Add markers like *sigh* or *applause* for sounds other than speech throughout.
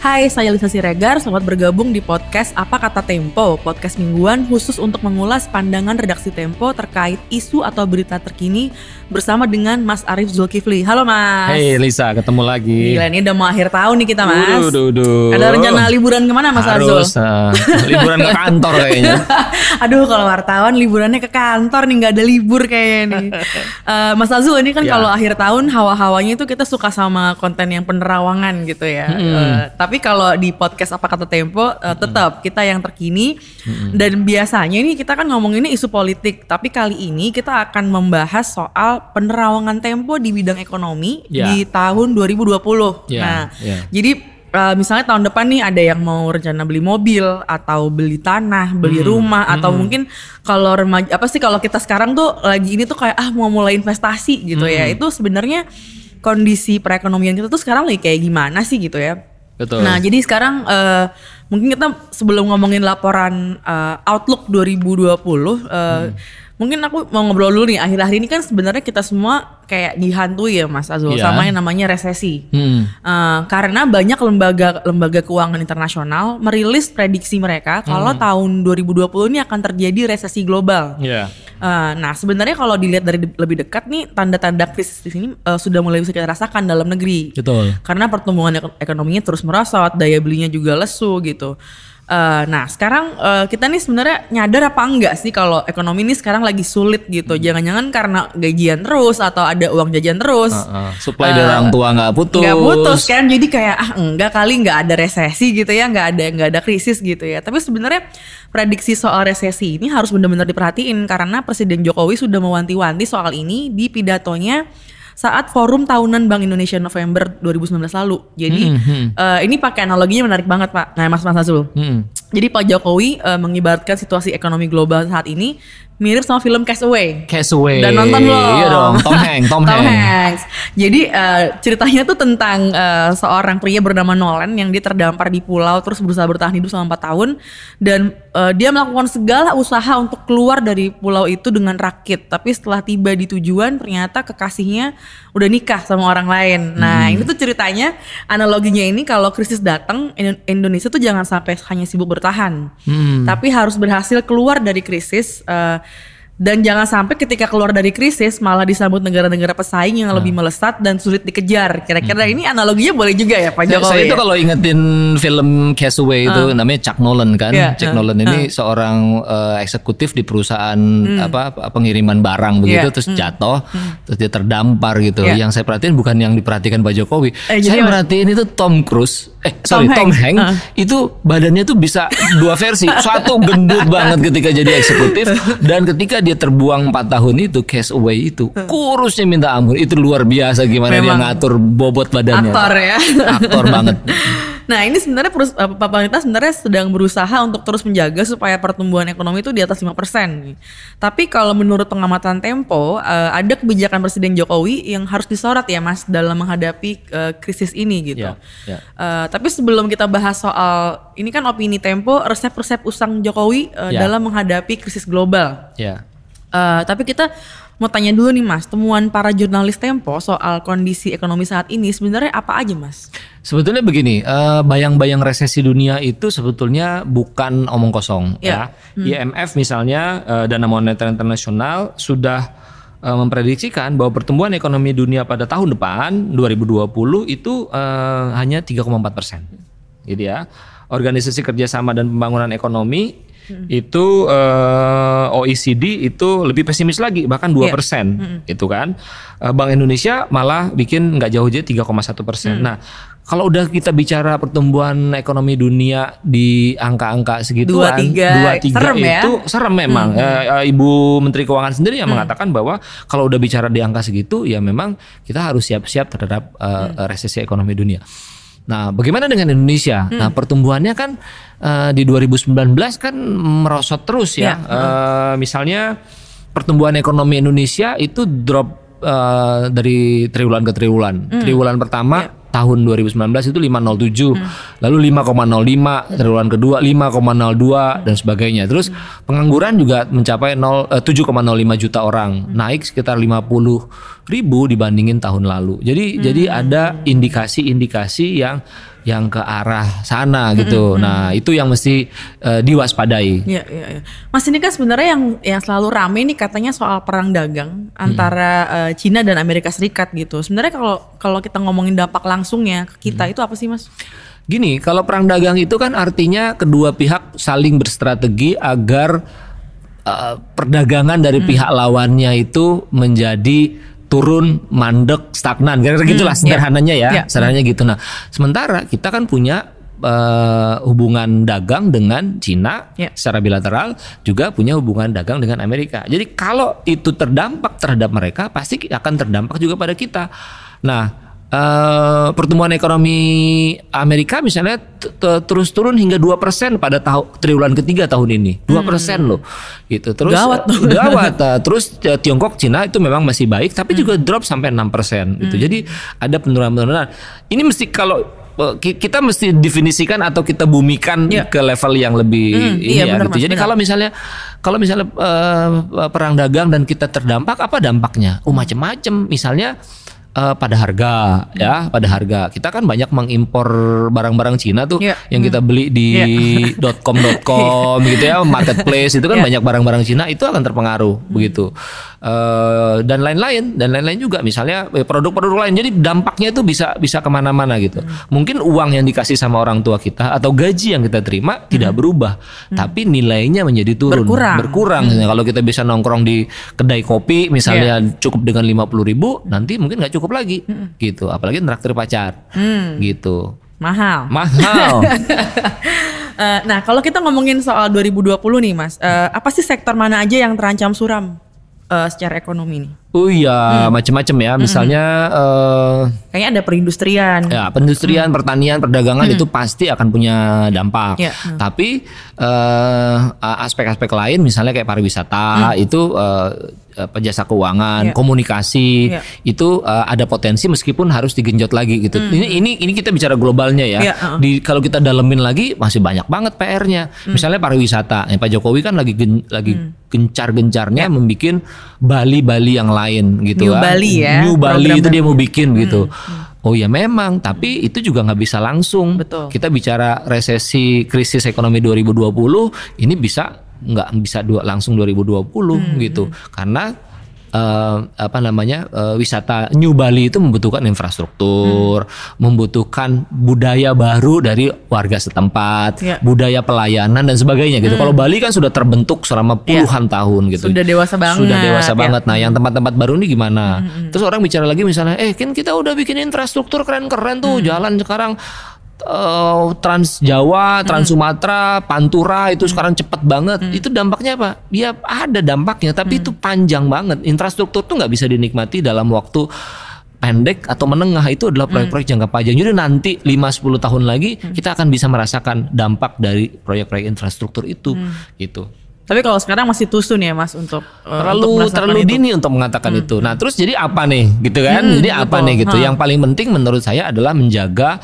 Hai, saya Lisa Siregar. Selamat bergabung di podcast Apa Kata Tempo, podcast mingguan khusus untuk mengulas pandangan redaksi Tempo terkait isu atau berita terkini bersama dengan Mas Arief Zulkifli. Halo Mas. Hey Lisa, ketemu lagi. Gila, ini udah mau akhir tahun nih kita Mas. Uduh, uduh, uduh. Ada rencana liburan ke mana Mas Arzul? Harus, uh, liburan ke kantor kayaknya. *laughs* Aduh, kalau wartawan liburannya ke kantor nih, nggak ada libur kayaknya nih. Uh, *laughs* Mas Azul ini kan Ya. kalau akhir tahun hawa-hawanya itu kita suka sama konten yang penerawangan gitu ya. Uh, tapi kalau di podcast apa kata Tempo uh, tetap kita yang terkini dan biasanya ini kita kan ngomong ini isu politik, tapi kali ini kita akan membahas soal penerawangan Tempo di bidang ekonomi Ya. di tahun 2020. Ya, Nah, ya. jadi uh, misalnya tahun depan nih ada yang mau rencana beli mobil atau beli tanah, beli rumah atau mungkin kalau remaja apa sih kalau kita sekarang tuh lagi ini tuh kayak ah mau mulai investasi gitu ya. Itu sebenarnya kondisi perekonomian kita tuh sekarang lagi kayak gimana sih gitu ya. Betul. Nah, jadi sekarang eh, mungkin kita sebelum ngomongin laporan eh, Outlook 2020 eh, Mungkin aku mau ngobrol dulu nih, akhir-akhir ini kan sebenarnya kita semua kayak dihantui ya Mas Azul Iya. sama yang namanya resesi. Hmm. Eh, karena banyak lembaga lembaga keuangan internasional merilis prediksi mereka kalau tahun 2020 ini akan terjadi resesi global. Ya. Eh, nah sebenarnya kalau dilihat dari de- lebih dekat nih tanda-tanda krisis di sini eh, sudah mulai bisa kita rasakan dalam negeri. Betul. Karena pertumbuhan ek- ekonominya terus merosot, daya belinya juga lesu gitu. Eh, nah sekarang eh, kita nih sebenarnya nyadar apa enggak sih kalau ekonomi ini sekarang lagi sulit gitu. Jangan-jangan karena gajian terus atau ada uang jajan terus. Uh-uh. Supply dari orang tua nggak putus. Nggak putus kan jadi kayak ah enggak kali nggak ada resesi gitu ya nggak ada nggak ada krisis gitu ya tapi sebenarnya prediksi soal resesi ini harus benar-benar diperhatiin karena Presiden Jokowi sudah mewanti-wanti soal ini di pidatonya saat forum tahunan Bank Indonesia November 2019 lalu. Jadi eh, ini pakai analoginya menarik banget Pak. Nah Mas Mas Azul Hmm. jadi Pak Jokowi eh, mengibaratkan situasi ekonomi global saat ini mirip sama film Castaway Castaway. Udah nonton belum? Iya dong, Tom *laughs* Hanks, Tom, Hanks. Jadi eh, ceritanya tuh tentang eh, seorang pria bernama Nolan yang dia terdampar di pulau terus berusaha bertahan hidup selama 4 tahun dan eh, dia melakukan segala usaha untuk keluar dari pulau itu dengan rakit. Tapi setelah tiba di tujuan ternyata kekasihnya udah nikah sama orang lain. Nah, ini tuh ceritanya analoginya ini kalau krisis datang Indo- Indonesia tuh jangan sampai hanya sibuk bertahan. Hmm. Tapi harus berhasil keluar dari krisis eh, dan jangan sampai ketika keluar dari krisis malah disambut negara-negara pesaing yang Nah. lebih melesat dan sulit dikejar. Kira-kira ini analoginya boleh juga ya Pak Saya- Jokowi? saya itu ya? kalau ingetin film Castaway itu namanya Chuck Nolan kan. Iya, Chuck uh, Nolan ini seorang eh, eksekutif di perusahaan apa pengiriman barang Hmm. begitu Iya, terus jatuh terus dia terdampar gitu. Iya. Yang saya perhatiin bukan yang diperhatikan Pak Jokowi. Eh, saya perhatiin itu Tom Cruise eh Tom sorry Tom Hanks. Uh. itu badannya tuh bisa dua versi. *laughs* Satu gendut banget ketika jadi eksekutif dan ketika dia terbuang 4 tahun itu Castaway itu kurusnya minta ampun. Itu luar biasa gimana dia Memang. ngatur bobot badannya. Aktor ya. Aktor banget. *laughs* Nah ini sebenarnya perus- eh, pemerintah sebenarnya sedang berusaha untuk terus menjaga supaya pertumbuhan ekonomi itu di atas 5% nih. Tapi kalau menurut pengamatan Tempo eh, ada kebijakan Presiden Jokowi yang harus disorot ya Mas dalam menghadapi eh, krisis ini gitu. Ya, ya. Tapi sebelum kita bahas soal ini kan opini Tempo resep-resep usang Jokowi Ya. dalam menghadapi krisis global. Ya. Eh, tapi kita mau tanya dulu nih Mas, temuan para jurnalis Tempo soal kondisi ekonomi saat ini sebenarnya apa aja Mas? Sebetulnya begini, eh, bayang-bayang resesi dunia itu sebetulnya bukan omong kosong Ya. ya. IMF misalnya eh, Dana Moneter Internasional sudah memprediksikan bahwa pertumbuhan ekonomi dunia pada tahun depan 2020 itu eh, hanya 3,4 persen, gitu ya. Organisasi Kerjasama dan Pembangunan Ekonomi itu eh, OECD itu lebih pesimis lagi bahkan 2 persen gitu kan. Eh, Bank Indonesia malah bikin nggak jauh aja 3,1 persen. Nah kalau udah kita bicara pertumbuhan ekonomi dunia di angka-angka segituan Dua, tiga. dua, tiga Serem ya? itu serem memang. Eh, Ibu Menteri Keuangan sendiri yang mengatakan bahwa kalau udah bicara di angka segitu ya memang kita harus siap-siap terhadap eh, resesi ekonomi dunia Nah, bagaimana dengan Indonesia? Nah, pertumbuhannya kan eh, di 2019 kan merosot terus ya. Eh, misalnya pertumbuhan ekonomi Indonesia itu drop eh, dari triwulan ke triwulan. Triwulan pertama tahun 2019 itu 507, lalu 5,05 triwulan kedua 5,02 dan sebagainya. Terus pengangguran juga mencapai 0 eh, 7,05 juta orang, naik sekitar 50 ribu dibandingin tahun lalu. Jadi jadi ada indikasi-indikasi yang yang ke arah sana gitu. Nah, itu yang mesti uh, diwaspadai. Iya, iya, iya. Mas ini kan sebenarnya yang yang selalu rame nih katanya soal perang dagang antara uh, Cina dan Amerika Serikat gitu. Sebenarnya kalau kalau kita ngomongin dampak langsungnya ke kita itu apa sih, Mas? Gini, kalau perang dagang itu kan artinya kedua pihak saling berstrategi agar uh, perdagangan dari pihak lawannya itu menjadi turun, mandek, stagnan. Kira-kira gitulah Hmm, sederhananya ya, iya. sederhananya gitu. Nah, sementara kita kan punya eh, hubungan dagang dengan Cina Iya. secara bilateral, juga punya hubungan dagang dengan Amerika. Jadi kalau itu terdampak terhadap mereka, pasti akan terdampak juga pada kita. Nah, eh, pertumbuhan ekonomi Amerika misalnya terus turun hingga 2% pada tahun triwulan ketiga tahun ini. 2% loh. Gitu. Terus Gawat eh, gawat. *laughs* eh, terus eh, Tiongkok, Cina itu memang masih baik tapi juga drop sampai 6% gitu. Jadi ada penurunan-penurunan. Ini mesti kalau ki- kita mesti definisikan atau kita bumikan Iya. ke level yang lebih Hmm, ini iya, ya benar, gitu. Mas, Jadi benar. kalau misalnya kalau misalnya eh, perang dagang dan kita terdampak apa dampaknya? Oh macam-macam. Misalnya eh, pada harga ya, pada harga. Kita kan banyak mengimpor barang-barang Cina tuh Iya. yang kita beli di *laughs* .com.com gitu ya, marketplace itu kan Iya. banyak barang-barang Cina itu akan terpengaruh begitu. Eh, dan lain-lain dan lain-lain juga misalnya eh, produk-produk lain. Jadi dampaknya itu bisa bisa ke mana-mana gitu. Mungkin uang yang dikasih sama orang tua kita atau gaji yang kita terima tidak berubah, tapi nilainya menjadi turun, Berkurang. berkurang. Nah, Kalau kita bisa nongkrong di kedai kopi misalnya cukup dengan 50.000 ribu, nanti mungkin nggak cukup lagi gitu. Apalagi traktir pacar gitu. Mahal. Mahal. *laughs* Eh, nah, kalau kita ngomongin soal 2020 nih, Mas, eh, apa sih sektor mana aja yang terancam suram eh, secara ekonomi nih? Oh iya, macam-macam ya. Misalnya eh, Kayaknya ada perindustrian. ya perindustrian, pertanian, perdagangan itu pasti akan punya dampak. Iya. Tapi eh, aspek-aspek lain, misalnya kayak pariwisata, itu eh, apa, jasa keuangan, Iya. komunikasi, Iya. itu eh, ada potensi meskipun harus digenjot lagi gitu. Ini ini ini kita bicara globalnya ya. Iya, heeh. Di kalau kita dalemin lagi masih banyak banget PR-nya. Misalnya pariwisata, Eh, Pak Jokowi kan lagi gen- lagi gencar-gencarnya membuat Bali-Bali yang lain gitu New kan. Bali ya, New Bali itu dia mau bikin gitu. Oh ya memang, tapi itu juga nggak bisa langsung. Betul. Kita bicara resesi krisis ekonomi 2020 ini bisa nggak bisa dua, langsung 2020 gitu. Karena eh, apa namanya eh, wisata New Bali itu membutuhkan infrastruktur, membutuhkan budaya baru dari warga setempat, Ya. budaya pelayanan dan sebagainya gitu. Kalau Bali kan sudah terbentuk selama puluhan tahun gitu. Sudah dewasa banget, Sudah dewasa ya. banget. Nah, yang tempat-tempat baru ini gimana? Terus orang bicara lagi misalnya, eh kan kita udah bikin infrastruktur keren-keren tuh, jalan sekarang eh, Trans Jawa, Trans Sumatera, Pantura itu sekarang cepet banget. Itu dampaknya apa? Ya ada dampaknya, tapi itu panjang banget. Infrastruktur tuh nggak bisa dinikmati dalam waktu pendek atau menengah itu adalah proyek-proyek jangka panjang. Jadi nanti 5-10 tahun lagi kita akan bisa merasakan dampak dari proyek-proyek infrastruktur itu gitu Tapi kalau sekarang masih tusun ya, Mas, untuk eh, untuk terlalu merasakan terlalu itu. dini untuk mengatakan itu. Nah, terus jadi apa nih gitu kan? Hmm, jadi apa betul. nih gitu? Ha. Yang paling penting menurut saya adalah menjaga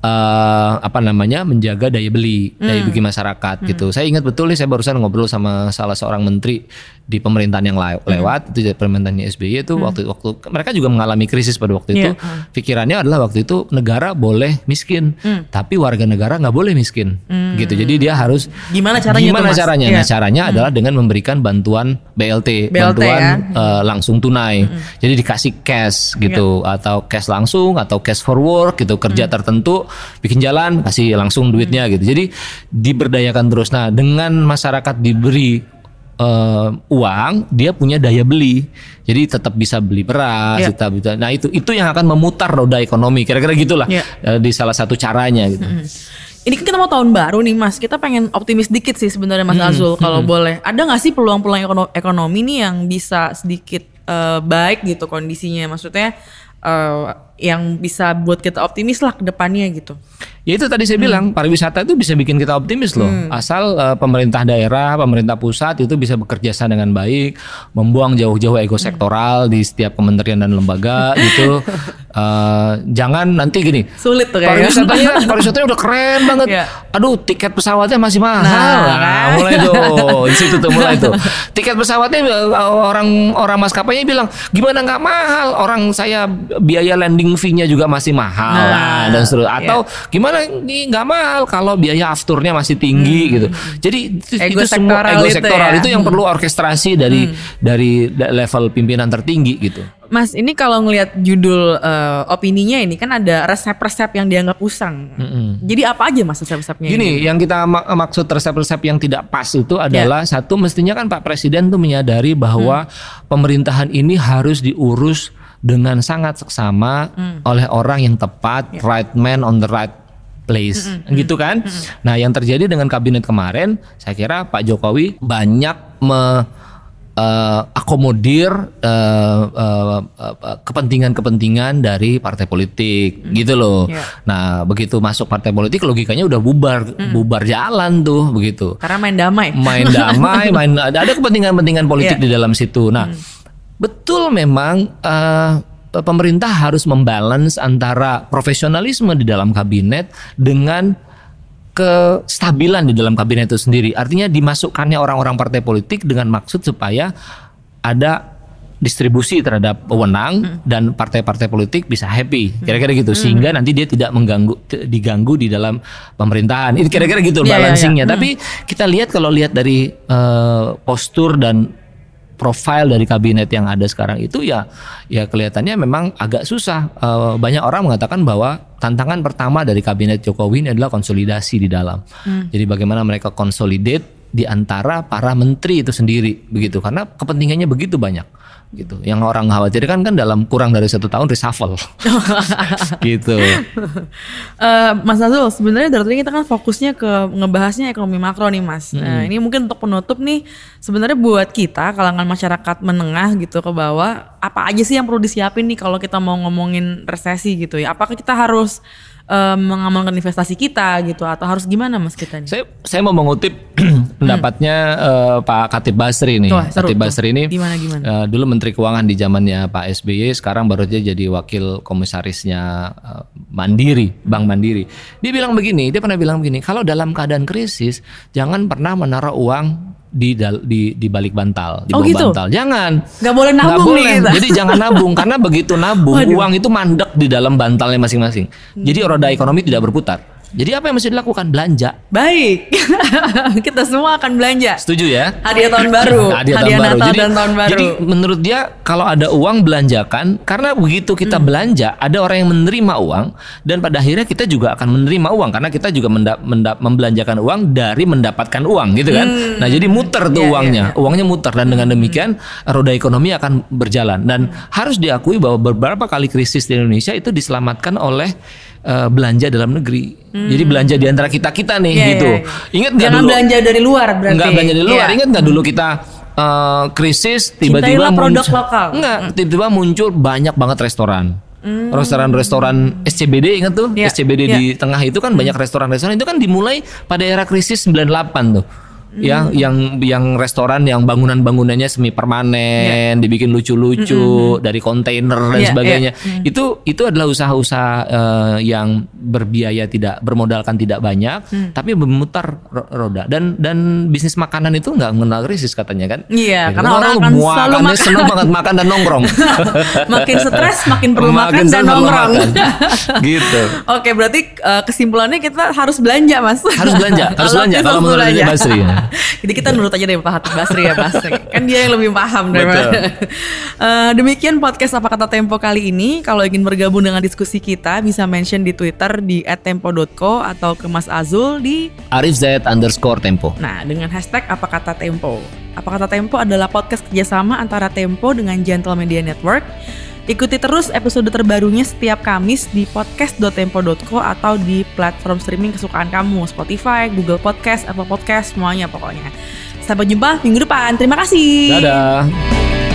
eh, apa namanya? menjaga daya beli, Hmm. daya beli masyarakat gitu. Saya ingat betul nih saya barusan ngobrol sama salah seorang menteri di pemerintahan yang le- Hmm. lewat itu pemerintahannya SBY itu waktu waktu mereka juga mengalami krisis pada waktu itu. Iya, Pikirannya adalah waktu itu negara boleh miskin, Hmm. tapi warga negara nggak boleh miskin. Gitu. Jadi dia harus Gimana caranya Gimana Mas? caranya? Iya. Nah, caranya adalah dengan memberikan bantuan BLT, BLT bantuan ya. eh, langsung tunai. Jadi dikasih cash gitu Iya. atau cash langsung atau cash for work gitu kerja Mm. tertentu bikin jalan kasih langsung duitnya Mm. gitu. Jadi diberdayakan terus. Nah, dengan masyarakat diberi eh, uang, dia punya daya beli. Jadi tetap bisa beli beras, Iya. tetap bisa. Nah, itu itu yang akan memutar roda ekonomi. Kira-kira gitulah Iya. eh, di salah satu caranya gitu. Ini kan kita mau tahun baru nih Mas, kita pengen optimis dikit sih sebenarnya Mas Azul kalau boleh. Ada nggak sih peluang-peluang ekono- ekonomi nih yang bisa sedikit eh, baik gitu kondisinya? Maksudnya eh, yang bisa buat kita optimis lah ke depannya gitu. Ya itu tadi saya bilang pariwisata itu bisa bikin kita optimis loh. Asal eh, pemerintah daerah, pemerintah pusat itu bisa bekerja sama dengan baik, membuang jauh-jauh ego sektoral di setiap kementerian dan lembaga *laughs* gitu. Eh, jangan nanti gini. Sulit tuh kayaknya. Pariwisatanya, pariwisatanya udah keren banget. Iya. Aduh, tiket pesawatnya masih mahal. Nah, Nah, kan? mulai tuh, *laughs* di situ tuh mulai tuh. Tiket pesawatnya eh, orang orang maskapainya bilang, gimana nggak mahal? Orang saya biaya landing booking fee-nya juga masih mahal Nah, lah dan seterusnya. Atau iya. gimana ini nggak mahal kalau biaya afturnya masih tinggi gitu. Jadi itu, Hmm. Ego itu semua sektoral ego itu sektoral ya. itu yang Hmm. perlu orkestrasi dari dari level pimpinan tertinggi gitu. Mas, ini kalau ngelihat judul eh, opininya ini kan ada resep-resep yang dianggap usang. Jadi apa aja mas resep-resepnya? ini? Gini, yang kita mak- maksud resep-resep yang tidak pas itu Ya. adalah satu mestinya kan Pak Presiden tuh menyadari bahwa Hmm. pemerintahan ini harus diurus dengan sangat seksama Hmm. oleh orang yang tepat, Ya. right man on the right place, Hmm, gitu kan? Nah, yang terjadi dengan kabinet kemarin, saya kira Pak Jokowi banyak me eh, akomodir eh, eh, kepentingan-kepentingan dari partai politik gitu loh. Iya. Nah, begitu masuk partai politik logikanya udah bubar bubar jalan tuh begitu. Karena main damai. Main damai, main ada kepentingan-kepentingan politik *laughs* Iya. di dalam situ. Nah, betul memang eh, pemerintah harus membalance antara profesionalisme di dalam kabinet dengan kestabilan di dalam kabinet itu sendiri. Artinya dimasukkannya orang-orang partai politik dengan maksud supaya ada distribusi terhadap wewenang dan partai-partai politik bisa happy. Kira-kira gitu. Sehingga nanti dia tidak mengganggu diganggu di dalam pemerintahan. Ini kira-kira gitu Iya, iya, iya. balancingnya. Tapi kita lihat kalau lihat dari eh, postur dan profil dari kabinet yang ada sekarang itu ya ya kelihatannya memang agak susah. Eh, banyak orang mengatakan bahwa tantangan pertama dari kabinet Jokowi ini adalah konsolidasi di dalam. Jadi bagaimana mereka consolidate di antara para menteri itu sendiri begitu karena kepentingannya begitu banyak gitu. Yang orang khawatirkan kan dalam kurang dari satu tahun reshuffle *laughs* gitu. *laughs* Eh, Mas Azul, sebenarnya dari tadi kita kan fokusnya ke ngebahasnya ekonomi makro nih Mas. Nah ini mungkin untuk penutup nih, sebenarnya buat kita kalangan masyarakat menengah gitu ke bawah, apa aja sih yang perlu disiapin nih kalau kita mau ngomongin resesi gitu ya? Apakah kita harus eh, mengamalkan investasi kita gitu atau harus gimana Mas kita nih? Saya saya mau mengutip *clears throat* pendapatnya eh, Pak Katib Basri nih. Wah, seru Katib tuh. Basri ini Gimana, gimana? eh, dulu Menteri Keuangan di zamannya Pak SBY, sekarang baru aja jadi wakil komisarisnya eh, Mandiri, Bank Mandiri. Dia bilang begini, dia pernah bilang begini, kalau dalam keadaan krisis jangan pernah menaruh uang di di di balik bantal, di Oh, bawah gitu? bantal. Jangan. Nggak boleh nabung nih boleh. kita. Jadi jangan nabung karena begitu nabung uang itu mandek di dalam bantalnya masing-masing. Jadi roda ekonomi tidak berputar. Jadi apa yang mesti dilakukan? Belanja. Baik, *laughs* kita semua akan belanja. Setuju ya? Hadiah tahun *laughs* baru, Hadiah, hadiah tahun baru. Natal Jadi, dan tahun baru. jadi menurut dia kalau ada uang belanjakan karena begitu kita Hmm. belanja ada orang yang menerima uang dan pada akhirnya kita juga akan menerima uang karena kita juga menda- menda- membelanjakan uang dari mendapatkan uang gitu kan. Nah, jadi muter tuh Iya, uangnya. Uangnya muter dan dengan demikian roda ekonomi akan berjalan dan harus diakui bahwa beberapa kali krisis di Indonesia itu diselamatkan oleh eh, belanja dalam negeri. Jadi belanja di antara kita-kita nih Iya, gitu. iya. Ingat nggak dulu? belanja dari luar berarti. Enggak belanja dari luar. Iya. Ingat nggak dulu kita eh, krisis tiba-tiba muncul lokal. Enggak, tiba-tiba muncul banyak banget restoran. Restoran-restoran SCBD ingat tuh? Iya, SCBD iya. di tengah itu kan banyak restoran-restoran itu kan dimulai pada era krisis 98 tuh. Ya, yang yang restoran yang bangunan-bangunannya semi permanen, dibikin lucu-lucu dari kontainer dan Iya, sebagainya. Itu itu adalah usaha-usaha eh, yang berbiaya tidak bermodalkan tidak banyak, tapi memutar ro- roda. Dan dan bisnis makanan itu nggak mengenal krisis katanya kan? Iya, Gitu. karena orang akan muakannya selalu makan. senang banget makan dan nongkrong. *laughs* makin stres makin perlu makan Makin dan senang perlu nongkrong. makan. *laughs* gitu. Oke, berarti eh, kesimpulannya kita harus belanja, Mas. Harus belanja, harus belanja kalau menurut belanja. Basri, ya. *laughs* Jadi kita nurut aja deh Pak Hatip Basri ya, Mas. Kan dia yang lebih paham daripada. *laughs* Eh, demikian podcast apa kata Tempo kali ini. Kalau ingin bergabung dengan diskusi kita, bisa mention di Twitter di @tempo.co atau ke Mas Azul di Arif Zaid underscore Tempo. Nah, dengan hashtag apa kata Tempo. Apa kata Tempo adalah podcast kerjasama antara Tempo dengan Gentle Media Network. Ikuti terus episode terbarunya setiap Kamis di podcast.tempo.co atau di platform streaming kesukaan kamu, Spotify, Google Podcast, Apple Podcast, semuanya pokoknya. Sampai jumpa minggu depan. Terima kasih. Dadah.